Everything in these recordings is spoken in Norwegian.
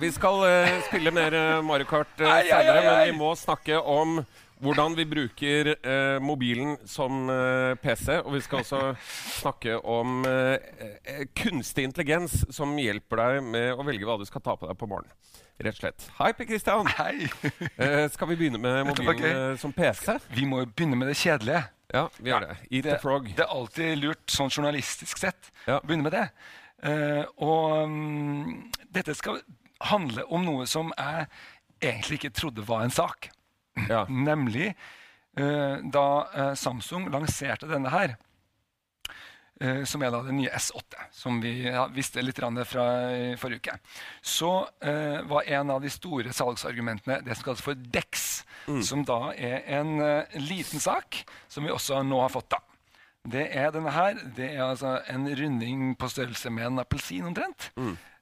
vi skal uh, spille mer eh, Mario Kart uh, Ai, ai, senere, ai, men vi må snakke om hvordan vi bruker mobilen som PC. Og vi skal også snakke om kunstig intelligens som hjelper deg med å velge hva du skal ta på deg på morgenen. Rett og slett. Hei, Per Christian. Hei. Skal vi begynne med mobilen okay. som PC? Vi må jo begynne med det kjedelige. Ja, vi gjør det. Eat the frog. det er alltid lurt sånn journalistisk sett Ja. å begynne med det. Uh, og um, dette skal handle om noe som jeg egentlig ikke trodde var en sak. Ja. Nemlig uh, da uh, Samsung lanserte denne her. uh, som er da den nye S8, som vi ja, visste litt fra forrige uke. Så var en av de store salgsargumentene det som kalles for DEX. Som da er en liten sak, som vi også nå har fått. da. Det er denne her. Det er altså en runding på størrelse med en appelsin omtrent.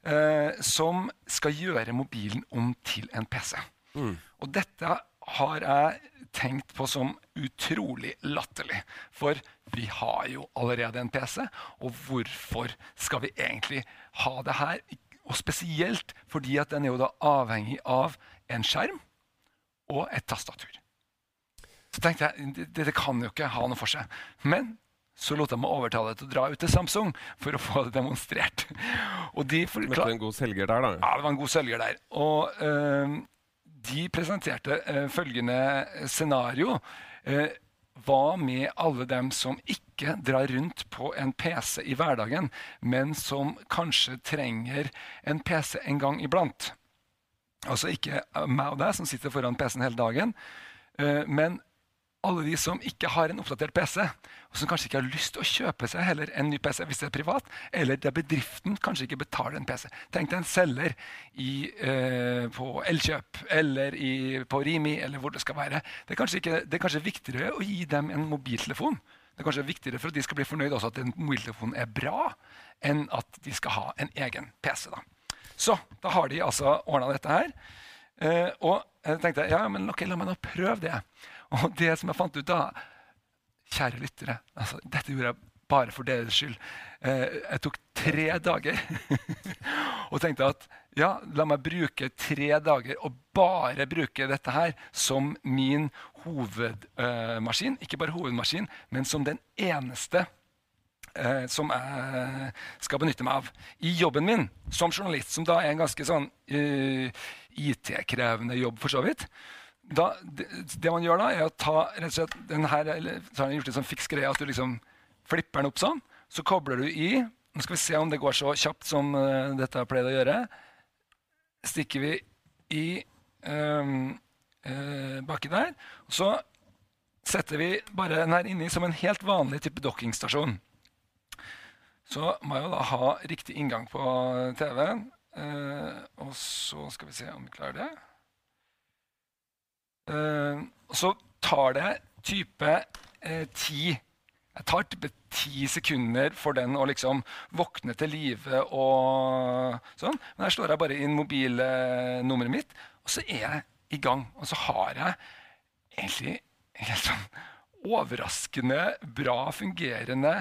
Eh, som skal gjøre mobilen om til en PC. Og dette har jeg tenkt på som utrolig latterlig. For vi har jo allerede en PC, og hvorfor skal vi egentlig ha det her? Og spesielt fordi at den er jo da avhengig av en skjerm og et tastatur. Så tenkte jeg, dette kan jo ikke ha noe for seg. Men så lot jeg meg overtale til å dra ut til Samsung for å få det demonstrert. Og de Møtte en god selger der, da. ja, det var en god selger der. Og eh, de presenterte eh, følgende scenario. Eh, hva med alle dem som ikke drar rundt på en PC i hverdagen, men som kanskje trenger en PC en gang iblant? Altså ikke meg og deg som sitter foran PC-en hele dagen, men alle de som ikke har en oppdatert PC, og som kanskje ikke har lyst til å kjøpe seg heller en ny PC hvis det er privat, eller der bedriften kanskje ikke betaler en PC. Tenk deg en selger i, eh, på Elkjøp eller i, på Rimi eller hvor det skal være. Det er, ikke, det er kanskje viktigere å gi dem en mobiltelefon. Det er kanskje viktigere for at de skal bli fornøyd også at den mobiltelefonen er bra, enn at de skal ha en egen PC. da. Så da har de altså ordna dette her. Eh, og jeg tenkte ja, men ok, la meg nå prøve det. Og det som jeg fant ut da Kjære lyttere, altså, dette gjorde jeg bare for deres skyld. Eh, jeg tok tre dager og tenkte at ja, la meg bruke tre dager og bare bruke dette her som min hovedmaskin. Ikke bare hovedmaskin, men som den eneste eh, som jeg skal benytte meg av i jobben min som journalist, som da er en ganske sånn eh, IT-krevende jobb, for så vidt. Da, det, det man gjør da, er å ta rett og slett den her, eller, så har jeg gjort en sånn fiks greie at du liksom flipper den opp sånn. Så kobler du i Nå skal vi se om det går så kjapt som uh, dette har pleid å gjøre. Stikker vi i um, uh, baki der. Og så setter vi bare den her inni som en helt vanlig type dokkingstasjon. Så må jeg jo da ha riktig inngang på TV-en. Uh, og så skal vi se om vi klarer det. Eh, og så tar det type eh, ti Jeg tar type ti sekunder for den å liksom våkne til live og sånn. Men her står jeg bare inn mobilnummeret mitt, og så er jeg i gang. Og så har jeg egentlig helt sånn overraskende bra fungerende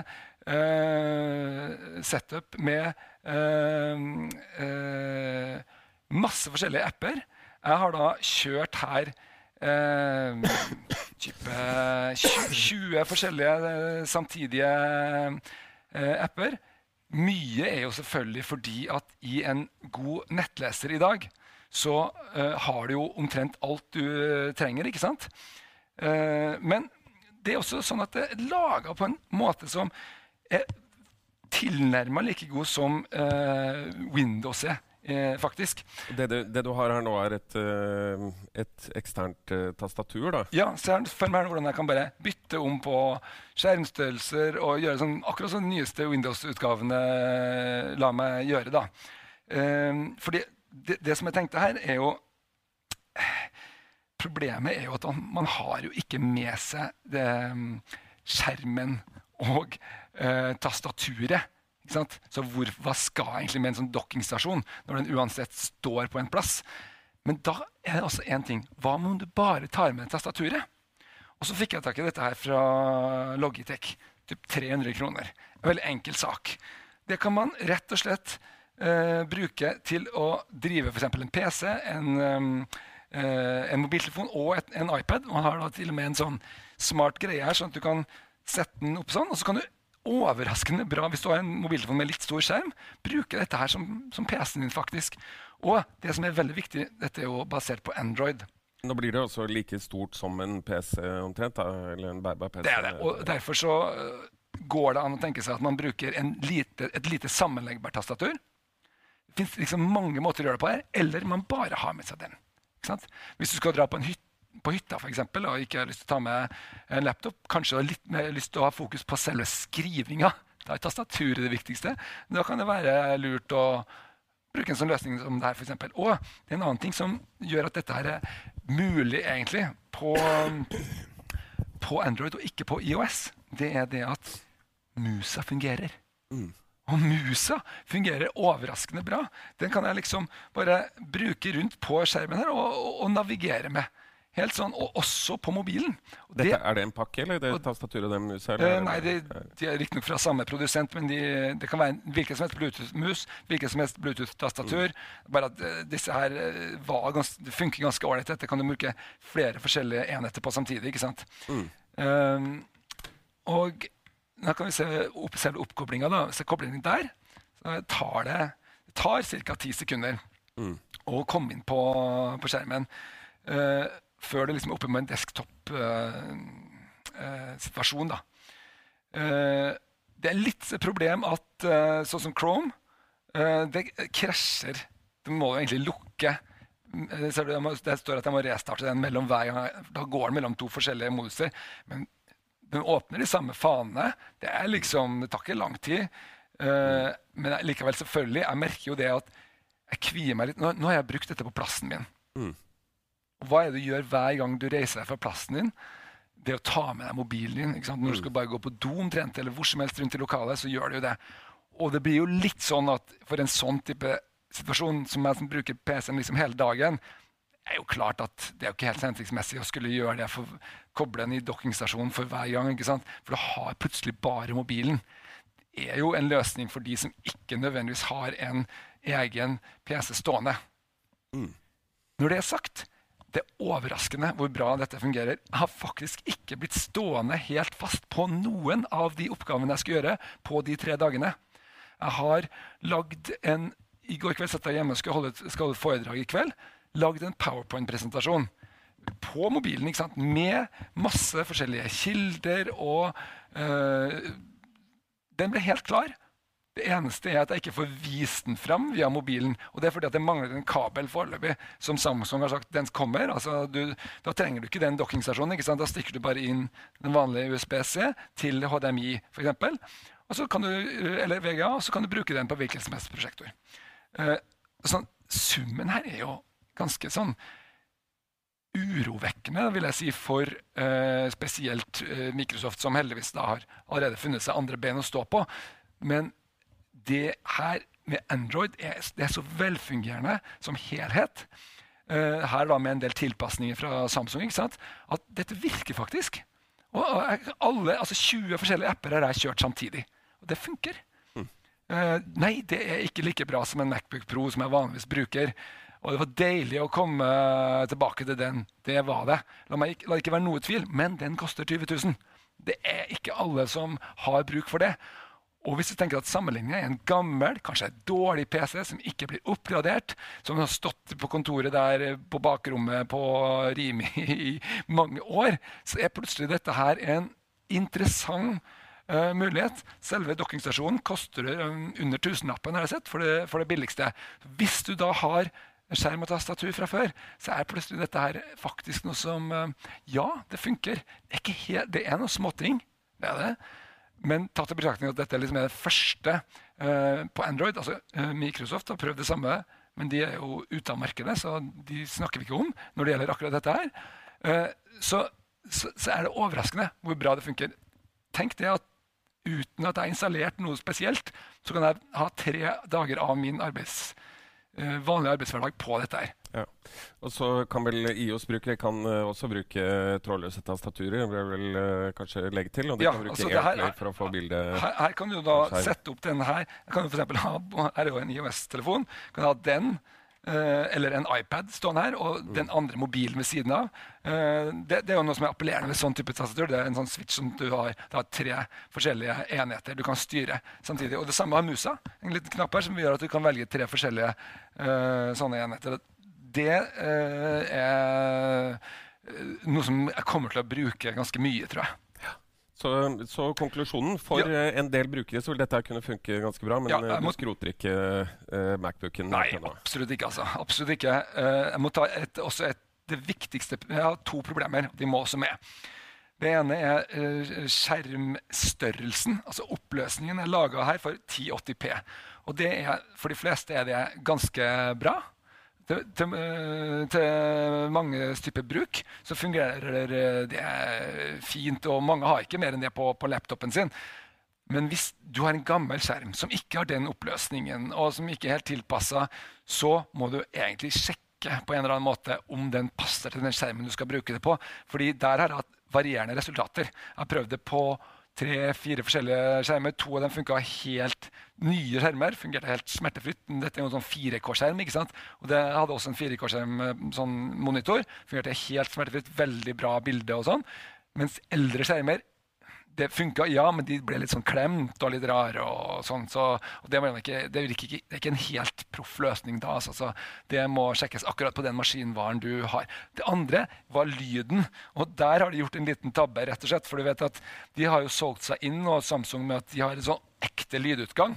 uh, setup med uh, uh, masse forskjellige apper. Jeg har da kjørt her eh, type 20, 20 forskjellige eh, samtidige eh, apper. Mye er jo selvfølgelig fordi at i en god nettleser i dag så eh, har du jo omtrent alt du trenger, ikke sant? Eh, men det er også sånn at det er laga på en måte som er tilnærma like god som eh, Windows er, eh, faktisk. Det du, det du har her nå, er et, eh, et eksternt uh, tastatur, da. Ja, se her for meg her hvordan jeg kan bare bytte om på skjermstørrelser og gjøre sånn, akkurat som de nyeste Windows-utgavene la meg gjøre. da. Eh, fordi det, det som jeg tenkte her, er jo Problemet er jo at man, man har jo ikke med seg det, mm, skjermen og eh, tastaturet. Så hvor, hva skal egentlig med en sånn dokkingstasjon når den uansett står på en plass? Men da er det også én ting. Hva om du bare tar med tastaturet? Og så fikk jeg tak i dette her fra Logitech. Typ 300 kroner. En veldig enkel sak. Det kan man rett og slett eh, bruke til å drive f.eks. en PC, en, eh, en mobiltelefon og et, en iPad. Man har da til og med en sånn smart greie her, sånn at du kan sette den opp sånn. Og så kan du overraskende bra hvis du har en mobiltelefon med litt stor skjerm, bruke dette her som, som PC-en din. faktisk. Og det som er veldig viktig, dette er jo basert på Android. Nå blir det også like stort som en PC omtrent? da, eller en bærbar PC. Det er det, og Derfor så øh, går det an å tenke seg at man bruker lite, et lite sammenleggbart tastatur. Det fins liksom mange måter å gjøre det på her, eller man bare har med seg den. Hvis du skal dra på en hytte på hytta for eksempel, og ikke har lyst til å ta med en laptop, kanskje har litt mer lyst til å ha fokus på selve skrivinga. Da er tastaturet det viktigste. Da kan det være lurt å bruke en sånn løsning som det her. For eksempel. og det er en annen ting som gjør at dette her er mulig egentlig på, på Android og ikke på IOS. Det er det at musa fungerer. Mm. Og musa fungerer overraskende bra. Den kan jeg liksom bare bruke rundt på skjermen her og, og, og navigere med. Helt sånn, Og også på mobilen. Dette, er det en pakke, eller det tastaturet og den musa? Uh, nei, det, de er riktignok fra samme produsent, men de, det kan være en hvilken som helst Bluetooth-mus, hvilken som helst Bluetooth-tastatur. Mm. Bare at uh, disse her uh, gans, funker ganske ålreit. Dette kan du bruke flere forskjellige enheter på samtidig. ikke sant? Mm. og da kan vi se opp, selve oppkoblinga. da. jeg koblingen der, så tar det, det tar ca. ti sekunder mm. å komme inn på, på skjermen. Uh, før det liksom er oppe med en desktop-situasjon. Uh, uh, det er litt problem at sånn som Chrome, det krasjer. Du må egentlig lukke. Det står at jeg må restarte den mellom hver gang. Da går den mellom to forskjellige moduser. Men den åpner de samme fanene. Det liksom, det tar ikke lang tid. Uh, men likevel, selvfølgelig, jeg merker jo det at jeg kvier meg litt. Nå, nå har jeg brukt dette på plassen min. Mm. Hva er det du gjør hver gang du reiser deg fra plassen din? Det å ta med deg mobilen din. Ikke sant? Når du mm. skal bare gå på do omtrent, eller hvor som helst rundt i lokalet, så gjør du jo det. Og det blir jo litt sånn at for en sånn type situasjon som jeg som bruker PC-en liksom hele dagen, er jo klart at det er jo ikke helt hensiktsmessig å skulle gjøre det for koble den i dokkingstasjonen for hver gang. ikke sant? For du har plutselig bare mobilen. Det er jo en løsning for de som ikke nødvendigvis har en egen PC stående. Mm. Når det er sagt, det er overraskende hvor bra dette fungerer. Jeg har faktisk ikke blitt stående helt fast på noen av de oppgavene jeg skal gjøre på de tre dagene. Jeg har lagd en I går kveld satt jeg hjemme og skal holde et foredrag i kveld. Lagd en powerpoint-presentasjon på mobilen ikke sant? med masse forskjellige kilder. Og øh, den ble helt klar. Det eneste er at jeg ikke får vist den fram via mobilen. Og det er fordi at det mangler en kabel foreløpig, som Samsung har sagt den kommer. Altså, du, da trenger du ikke den dokkingstasjonen. Ikke da stikker du bare inn den vanlige USBC til HDMI, f.eks. Og så kan du, eller VGA, og så kan du bruke den på hvilken som helst prosjektor. Uh, sånn, summen her er jo ganske sånn urovekkende vil jeg si, for uh, spesielt uh, Microsoft, som heldigvis da har allerede funnet seg andre ben å stå på. Men det her med Android er, det er så velfungerende som helhet. Uh, her da med en del tilpasninger fra Samsung. ikke sant? At dette virker faktisk. Og, alle, altså 20 forskjellige apper har jeg kjørt samtidig. Og det funker. Mm. nei, det er ikke like bra som en Macbook Pro som jeg vanligvis bruker. Og det var deilig å komme tilbake til den. Det var det. La, meg, la det ikke være noe tvil, men den koster 20 000. Det er ikke alle som har bruk for det. Og hvis du tenker at Sammenligninga er en gammel, kanskje dårlig PC som ikke blir oppgradert, som har stått på kontoret der på bakrommet på Rimi i mange år, så er plutselig dette her en interessant uh, mulighet. Selve dokkingstasjonen koster um, under tusenlappen har for det, for det billigste. Hvis du da har skjerm og tastatur fra før, så er plutselig dette her faktisk noe som eh, Ja, det funker. Det er, helt, det er noe småting. Det er det. Men tatt i betraktning at dette liksom er det første uh, på Android altså uh, Microsoft har prøvd det samme, men de er jo ute av markedet, så de snakker vi ikke om når det gjelder akkurat dette her. Uh, så, så, så, er det overraskende hvor bra det funker. Tenk det at uten at jeg har installert noe spesielt, så kan jeg ha tre dager av min arbeids eh, vanlig arbeidshverdag på dette her. Ja. Og så kan vel IOS-brukere kan uh, også bruke trådløse tastaturer. vil jeg vel uh, kanskje legge til. Og de Ja, kan bruke altså her er- for å få bildet Her, her kan du da sette opp denne her. Jeg kan du for ha, her er jo en IOS-telefon. Kan du ha den eh, eller en iPad stående her, og Mm. den andre mobilen ved siden av. Eh, det, det er jo noe som er appellerende ved sånn type tastatur. Det er en sånn switch som du har, det har tre forskjellige enheter du kan styre samtidig. Og det samme har musa. En liten knapp her som gjør at du kan velge tre forskjellige uh, sånne enheter. Det uh, er eh, noe som jeg kommer til å bruke ganske mye, tror jeg. Så, så konklusjonen For Ja. eh, en del brukere så vil dette kunne funke ganske bra, men Ja, eh, du må- skroter ikke uh, Macbooken Nei, absolutt ikke. altså. Absolutt ikke. Uh, jeg må ta et, også et, det viktigste Jeg har to problemer. De må også med. Det ene er uh, skjermstørrelsen. altså Oppløsningen er laga her for 1080P. Og det er, for de fleste er det ganske bra. Til, til, eh, til manges type bruk så fungerer det fint, og mange har ikke mer enn det på, på laptopen sin. Men hvis du har en gammel skjerm som ikke har den oppløsningen, og som ikke er helt tilpassa, så må du egentlig sjekke på en eller annen måte om den passer til den skjermen du skal bruke det på. Fordi der har jeg hatt varierende resultater. Jeg har prøvd det på tre-fire forskjellige skjermer. To av dem funka helt nye skjermer. Fungerte helt smertefritt. Dette er jo en sånn 4K-skjerm. ikke sant? Og det hadde også en 4K-skjerm eh, sånn. Fungerte helt smertefritt. Veldig bra bilde og sånn. Mens eldre skjermer det funka, ja, men de ble litt sånn klemt og litt rare. og sånn, så, og det, ikke, det, ikke, det er ikke en helt proff løsning da. Så, så det må sjekkes akkurat på den maskinvaren du har. Det andre var lyden. og Der har de gjort en liten tabbe. rett og slett, for du vet at De har jo solgt seg inn og Samsung med at de har en sånn ekte lydutgang.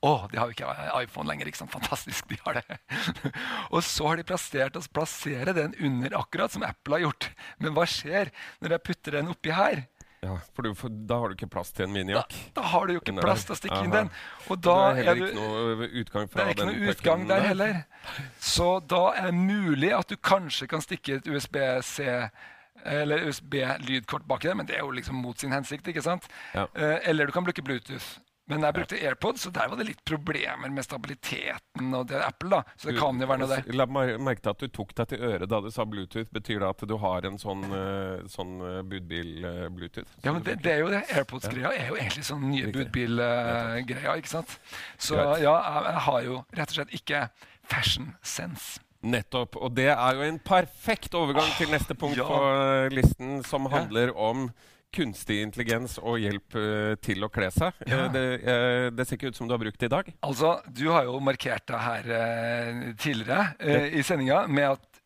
Å, de har jo ikke iPhone lenger. ikke sant? Fantastisk, de har det. og så har de plassert oss plassere den under, akkurat som Apple har gjort. Men hva skjer når jeg putter den oppi her? Ja, for, du, for da har du ikke plass til en Da, minijack. da har du jo ikke Nei. plass til å stikke inn den. Og Det er heller er ikke noe utgang det er ikke noe utgang der heller. Så da er det mulig at du kanskje kan stikke et USB-C eller USB-lydkort bak i det, men det er jo liksom mot sin hensikt. ikke sant? Ja. Eh, Eller du kan bruke Bluetooth. Men jeg brukte AirPods, så der var det litt problemer med stabiliteten. og det er Apple da, Så det kan jo være noe der. La meg merke til at du tok deg til øret da du sa Bluetooth. Betyr det at du har en sånn, eh, sånn eh, budbil-Bluetooth? Ja, men det, det er jo det. AirPods-greia er jo egentlig sånn nye budbil-greia. ikke sant? Så ja, jeg, har jo rett og slett ikke fashion sense. Nettopp. Og det er jo en perfekt overgang til neste punkt ja. på eh, listen, som handler om kunstig intelligens og hjelp uh, til å kle seg. Ja. Uh, det, uh, det ser ikke ut som du har brukt det i dag. Altså, Du har jo markert det her eh, tidligere eh, i sendinga med at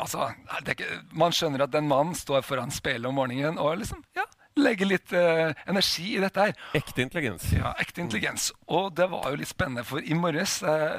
altså, det er ikke, Man skjønner at den mannen står foran speilet om morgenen og liksom, ja, legger litt eh, energi i dette her. Ekte intelligens. Ja, Ekte intelligens. Og det var jo litt spennende, for i morges eh,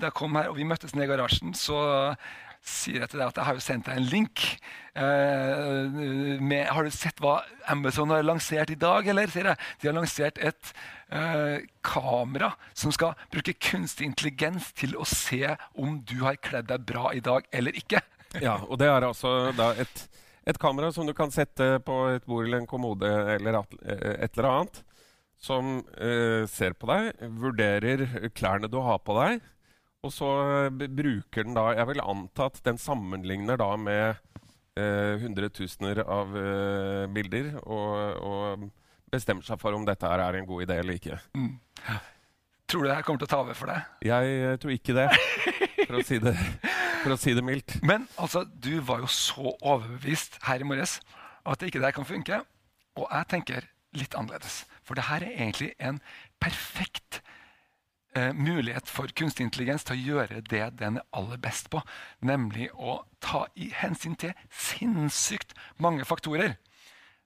da jeg kom her og vi møttes nede i garasjen, så sier jeg til deg at jeg har jo sendt deg en link. Eh, med, har du sett hva Amazon har lansert i dag, eller? sier jeg. De har lansert et eh, kamera som skal bruke kunstig intelligens til å se om du har kledd deg bra i dag eller ikke. Ja, og det er altså da et, et kamera som du kan sette på et bord eller en kommode eller at, eh, et eller annet, som eh, ser på deg, vurderer klærne du har på deg, og så eh, bruker den da Jeg vil anta at den sammenligner da med eh, hundretusener av eh, bilder og, og bestemmer seg for om dette her er en god idé eller ikke. Tror du det her kommer til å ta over for deg? Jeg eh, tror ikke det, for å si det, for å si det mildt. Men altså, du var jo så overbevist her i morges at ikke det her kan funke. Og jeg tenker litt annerledes. For det her er egentlig en perfekt eh, mulighet for kunstig intelligens til å gjøre det den er aller best på. Nemlig å ta i hensyn til sinnssykt mange faktorer.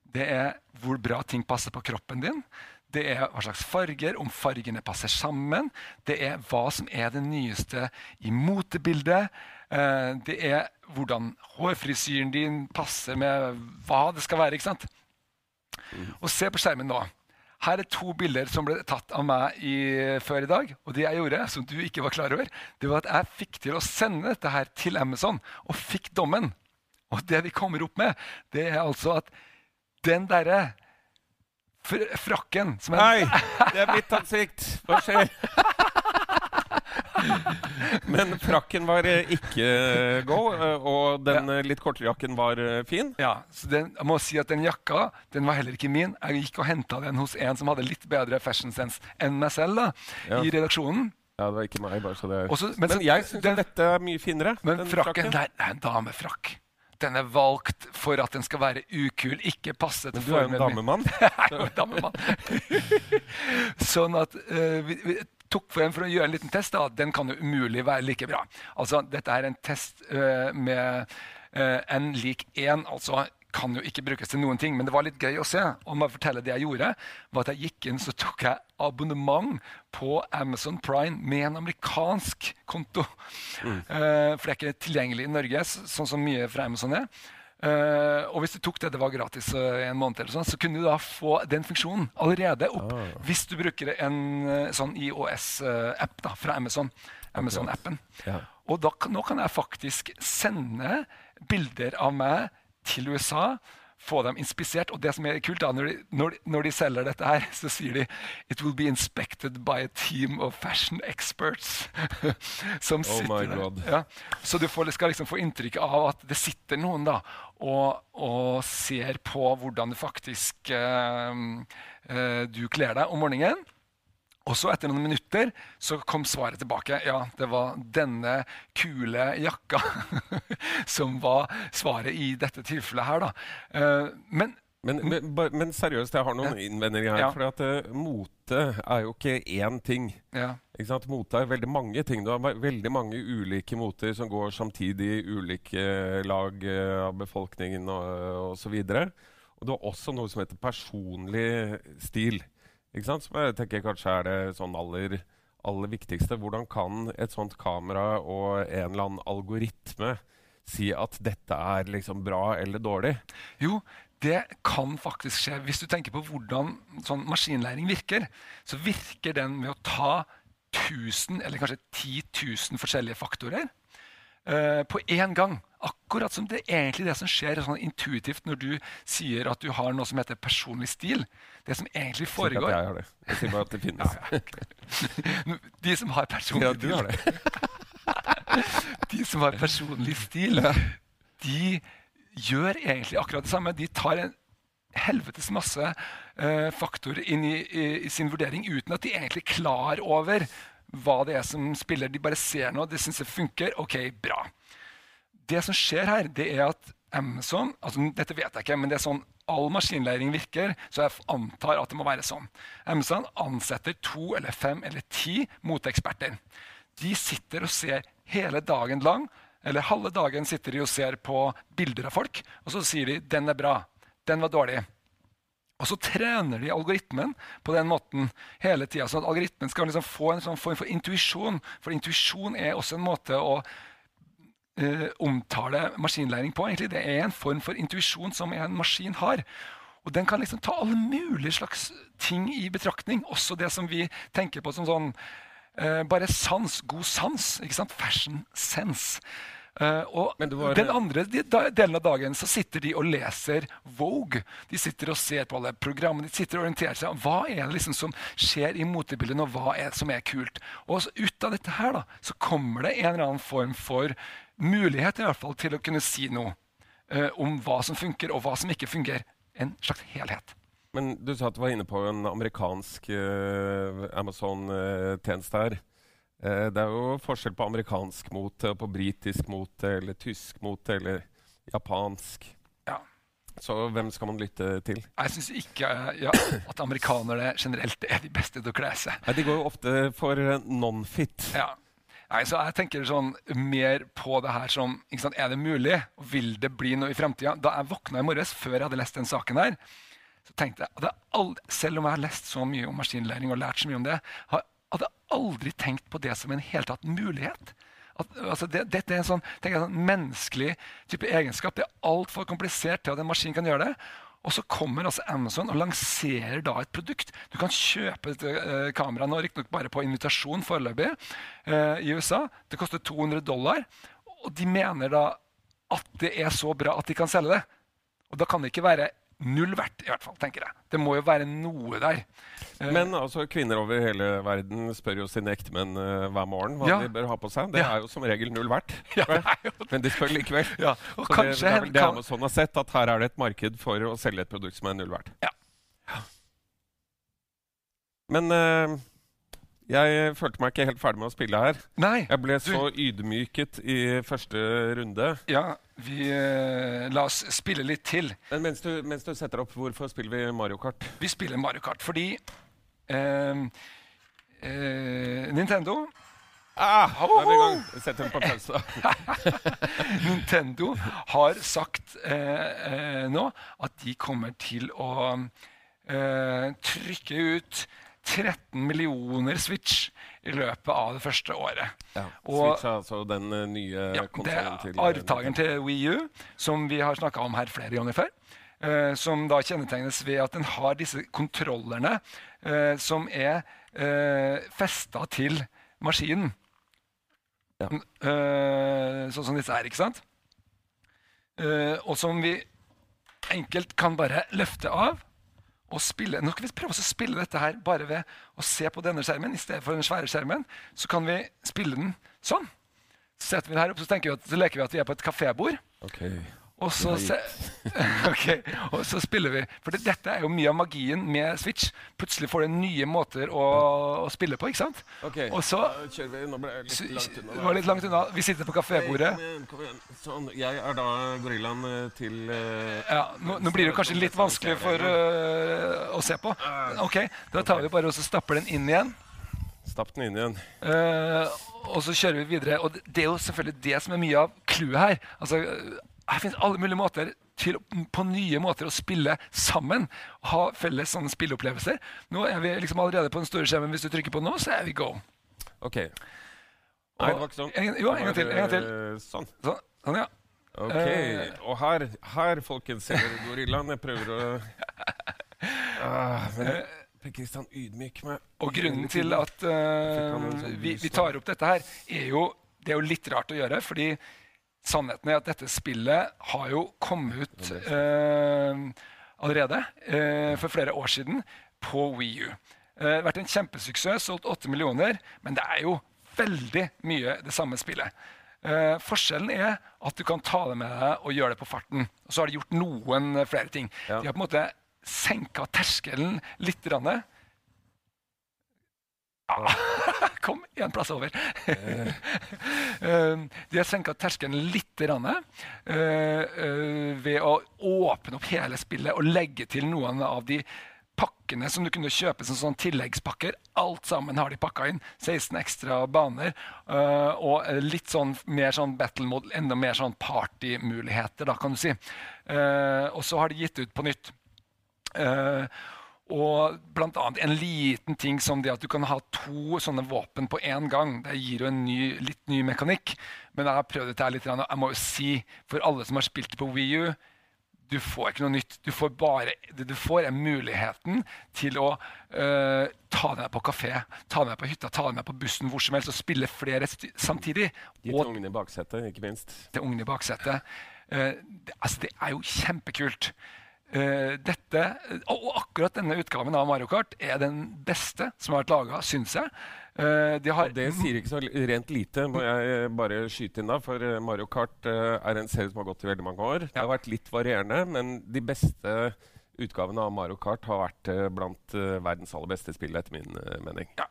Det er hvor bra ting passer på kroppen din. Det er hva slags farger, om fargene passer sammen. Det er hva som er det nyeste i motebildet. Eh, det er hvordan hårfrisyren din passer med hva det skal være. ikke sant? Og se på skjermen nå. Her er to bilder som ble tatt av meg i, før i dag. Og det jeg gjorde, som du ikke var klar over, det var at jeg fikk til å sende dette her til Amazon og fikk dommen. Og det vi kommer opp med, det er altså at den derre frakken som er Nei, det er mitt ansikt! Hva skjer? Men frakken var eh, ikke eh, go, eh, og den ja. litt kortere jakken var fin. Ja, så den, jeg må si at Den jakka den var heller ikke min. Jeg gikk og henta den hos en som hadde litt bedre fashion sense enn meg selv. da, Ja. i redaksjonen. Ja, det var ikke meg, bare så det er Også- men Men jeg syns den- dette er mye finere. Men den frakken, det er, det er en damefrakk. Den er valgt for at den skal være ukul, ikke passe til Men du er jo en formen min. damemann. Jeg er jo en damemann. sånn at uh, vi, vi tok for en for å gjøre en liten test. da, Den kan jo umulig være like bra. Altså, Dette er en test uh, med uh, n lik 1. Altså kan jo ikke brukes til noen ting, men det var litt gøy å se. Og må fortelle det jeg gjorde, var at jeg gikk inn så tok jeg abonnement på Amazon Prime med en amerikansk konto. Eh, for det er ikke tilgjengelig i Norge, sånn som mye fra Amazon er. Eh, og hvis du tok det, det var gratis uh, en måned, eller sånn, så kunne du da få den funksjonen allerede opp hvis du bruker en uh, sånn IOS-app da, fra Amazon. Amazon-appen. Ja. Og da, nå kan jeg faktisk sende bilder av meg til USA. Få dem inspisert. Og det som er kult da, når de, når, de- når de selger dette her, så sier de It will be inspected by a team of fashion experts. som Oh my sitter der. Ja. Så du får, skal liksom få inntrykk av at det sitter noen da, og, og ser på hvordan du faktisk uh, uh, du kler deg om morgenen. Og så etter noen minutter så kom svaret tilbake. Ja, det var denne kule jakka som var svaret i dette tilfellet her, da. Eh, men Men, men, men seriøst, jeg har noen innvendinger her. Ja. For at eh, mote er jo ikke én ting. ja. Ikke sant? Mote er veldig mange ting. Du har veldig mange ulike moter som går samtidig i ulike lag eh, av befolkningen og osv. Og du har også noe som heter personlig stil. Ikke sant? Som jeg tenker kanskje er det sånn aller, aller viktigste. Hvordan kan et sånt kamera og en eller annen algoritme si at dette er liksom bra eller dårlig? Jo, det kan faktisk skje. Hvis du tenker på hvordan sånn maskinlæring virker, så virker den med å ta 1000 eller kanskje 10 000 forskjellige faktorer uh, på én gang. Akkurat som det er egentlig det som skjer sånn intuitivt når du sier at du har noe som heter personlig stil. Det som egentlig foregår jeg har det. Jeg sier bare at det finnes. De som har personlig Ja, har det. de som har personlig stil, de gjør egentlig akkurat det samme. De tar en helvetes masse uh, faktorer inn i, i, i sin vurdering uten at de egentlig er klar over hva det er som spiller. De bare ser noe, de syns det funker. OK, bra. Det som skjer her, det er at Amazon altså Dette vet jeg ikke, men det er sånn all maskinlæring virker, så jeg antar at det må være sånn. Amazon ansetter to eller fem eller ti moteeksperter. De sitter og ser hele dagen lang, eller halve dagen sitter de og ser på bilder av folk, og så sier de 'den er bra', 'den var dårlig'. Og så trener de algoritmen på den måten hele tida. Sånn at algoritmen skal liksom få en sånn form for intuisjon. For intuisjon er også en måte å eh, omtale maskinlæring på. egentlig. Det er en form for intuisjon som en maskin har. Og den kan liksom ta alle mulige slags ting i betraktning. Også det som vi tenker på som sånn eh, bare sans. God sans. ikke sant? Fashion sense. Uh, og var- den andre de, da, delen av dagen så sitter de og leser Vogue. De sitter og ser på alle programmene. De sitter og orienterer seg. Hva er det liksom som skjer i motebildet, og hva er det som er kult? Og så ut av dette her da, så kommer det en eller annen form for mulighet i hvert fall til å kunne si noe. eh, om hva som funker, og hva som ikke fungerer. En slags helhet. Men du sa at du var inne på en amerikansk eh, Amazon-tjeneste her. Eh, det er jo forskjell på amerikansk mote og på britisk mote eller tysk mote eller japansk. Ja. Så hvem skal man lytte til? Jeg syns ikke ja, at amerikanere generelt er de beste til å kle seg. Nei, De går jo ofte for non-fit. Ja. Nei, så jeg tenker sånn mer på det her som sant, Er det mulig? Vil det bli noe i fremtida? Da jeg våkna i morges, før jeg hadde lest den saken her, så tenkte jeg aldri, Selv om jeg har lest så mye om maskinlæring og lært så mye om det, hadde jeg aldri tenkt på det som en helt tatt mulighet. At, altså det, dette er en sånn, jeg, en sånn menneskelig type egenskap. Det er altfor komplisert til at en maskin kan gjøre det. Og så kommer altså Amazon og lanserer da et produkt. Du kan kjøpe dette uh, kamera nå, riktignok bare på invitasjon foreløpig uh, i USA. Det koster 200 dollar. Og de mener da at det er så bra at de kan selge det. Og da kan det ikke være null verdt, i hvert fall, tenker jeg. Det må jo være noe der. Eh, Men altså, kvinner over hele verden spør jo sine ektemenn uh, hver morgen hva Ja. de bør ha på seg. Det Ja. er jo som regel null verdt. Ja, det er Men de spør likevel. Ja, og Så det, kanskje det er vel det kan- Amazon har sett, at her er det et marked for å selge et produkt som er null verdt. Ja. Men eh, jeg følte meg ikke helt ferdig med å spille her. Nei. Jeg ble du- så ydmyket i første runde. Ja, vi eh, La oss spille litt til. Men mens du, mens du setter opp, hvorfor spiller vi Mario Kart? Vi spiller Mario Kart fordi eh, eh, Nintendo Ah, da er vi i gang. Sett den på pause. Nintendo har sagt eh, eh, nå at de kommer til å eh, trykke ut 13 millioner Switch i løpet av det første året. Ja. Og- Switch er altså den eh, nye Ja, konsollen er til eh, arvtakeren til Wii U, som vi har snakka om her flere ganger før. Uh, som da kjennetegnes ved at den har disse kontrollerne uh, som er uh, festa til maskinen. Ja. Uh, sånn som disse er, ikke sant? Og som vi enkelt kan bare løfte av og spille. Nå skal vi prøve å spille dette her bare ved å se på denne skjermen i stedet for den svære skjermen. Så kan vi spille den sånn. Så setter vi den her opp, så, vi at, så leker vi at vi er på et kafébord. Ok. Og så, se, Ok, og så spiller vi. For det, dette er jo mye av magien med Switch. Plutselig får du nye måter å, å spille på. ikke sant? Ok, Og så kjører vi. Nå ble jeg litt langt unna. var litt langt unna. Vi sitter på kafébordet. Sånn. Jeg er da gorillaen eh, til uh, Ja, nå, nå blir det kanskje litt vanskelig for uh, å se på. Ok, Da tar vi bare og så stapper den inn igjen. Stapp den inn igjen. Uh, og så kjører vi videre. Og det, det er jo selvfølgelig det som er mye av clouet her. Altså, her finnes alle mulige måter til på nye måter å spille sammen. Ha felles sånne spilleopplevelser. Nå er vi liksom allerede på den store skjermen. Hvis du trykker på nå, så er vi go. Ok. Nei, det var ikke sånn. En- jo, en gang til, en gang til. Eh, Sånn. Sånn, sånn ja. Ok. Eh. Og her, her folkens, ser dere gorillaen. Jeg prøver å ah, Men Per Kristian, ydmyk meg. Og grunnen til at sånn vi, vi tar opp dette her, er jo Det er jo litt rart å gjøre, fordi sannheten er at dette spillet har jo kommet ut eh, allerede eh, for flere år siden på Wii U. har vært en kjempesuksess, solgt 8 millioner, men det er jo veldig mye det samme spillet. Eh, forskjellen er at du kan ta det med deg og gjøre det på farten. Og så har de gjort noen eh, flere ting. Ja. De har på en måte senka terskelen litt. Grann. Ah, Kom én plass over. Eh, de har senka terskelen litt eh, eh, ved å åpne opp hele spillet og legge til noen av de pakkene som du kunne kjøpe som sånn tilleggspakker. Alt sammen har de pakka inn. 16 ekstra baner. eh, og litt sånn mer sånn battle mode, enda mer sånn partymuligheter, da, kan du si. Eh, og så har de gitt ut på nytt. Eh, og annet en liten ting som det at du kan ha to sånne våpen på én gang. Det gir jo en ny, litt ny mekanikk. Men jeg har prøvd dette her litt, og jeg må jo si, for alle som har spilt på Wii U du får ikke noe nytt. Du får bare det du får er muligheten til å eh, ta det med på kafé, ta det med på hytta, ta det med på bussen hvor som helst og spille flere samtidig. Gitt til ungene i baksetet, ikke minst. til ungene i baksetet. Uh, det, altså, det er jo kjempekult. Eh, dette, og, akkurat denne utgaven av Mario Kart er den beste som har vært laga, syns jeg. Uh, de har det sier ikke så rent lite, må jeg eh, bare skyte inn da. For Mario Kart uh, er en serie som har gått i veldig mange år. Det har vært litt varierende, men de beste utgavene av Mario Kart har vært blant verdens aller beste spill, etter min mening. Ja.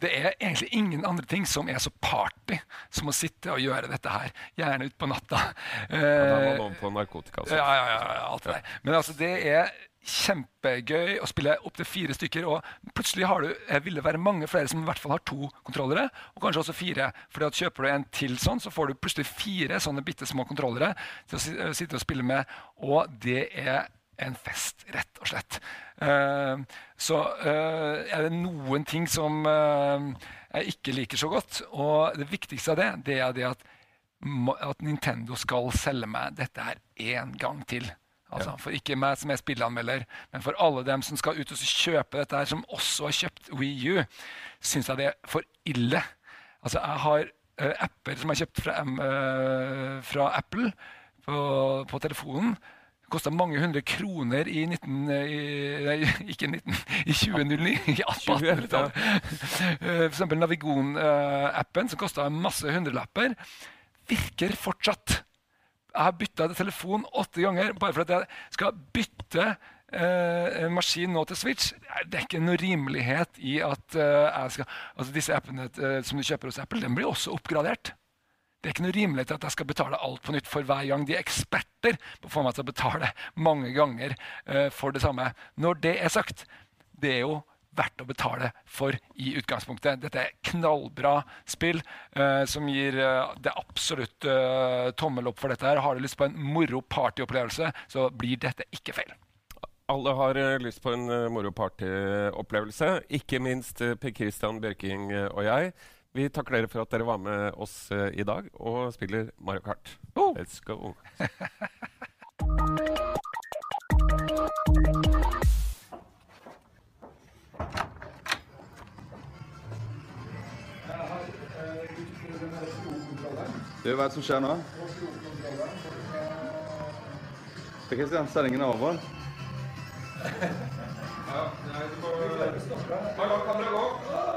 Det er egentlig ingen andre ting som er så party som å sitte og gjøre dette her. Gjerne utpå natta. Da var noen man på narkotika. Altså. ja, ja, ja, ja, alt det der. Men altså, det er kjempegøy å spille opptil fire stykker. Og plutselig har du, eh, vil det være mange flere som i hvert fall har to kontrollere, og kanskje også fire. At Kjøper du en til sånn, så får du plutselig fire sånne bitte små kontrollere til å eh, sitte og spille med. Og det er en fest, rett og slett. Eh, så eh, er det noen ting som eh, jeg ikke liker så godt. Og det viktigste av det, det er det at, at Nintendo skal selge meg dette her én gang til. Altså, For ikke meg som er spillanmelder, men for alle dem som skal ut og kjøpe dette her, som også har kjøpt Wii U, syns jeg det er for ille. Altså, jeg har apper som jeg har kjøpt fra, fra Apple på, på telefonen. Kosta mange hundre kroner i 19... eh, nei, ikke 19, i 2009. I 1800-tallet. F.eks. For eksempel Navigon-appen, som kosta masse hundrelapper, virker fortsatt. Jeg har bytta telefon åtte ganger bare for at jeg skal bytte eh, maskin nå til Switch. Det er ikke noe rimelighet i at eh, skal, altså disse appene eh, som du kjøper hos Apple, den blir også oppgradert. Det er ikke noe rimelighet at jeg skal betale alt på nytt for hver gang. De er eksperter på å få meg til å betale mange ganger eh, for det samme. Når det er sagt, det er jo verdt å betale for i utgangspunktet. Dette er knallbra spill eh, som gir eh, det absolutt eh, tommel opp for dette. her. Har du lyst på en moro partyopplevelse, så blir dette ikke feil. Alle har eh, lyst på en uh, moro partyopplevelse. Ikke minst Per Christian Bjørking og jeg. Vi takker dere for at dere var med oss uh, i dag og spiller Mario Kart. Oh. Let's go. Du, hva er det som skjer nå? Kristian, sendingen er over. Hallo, kan dere gå?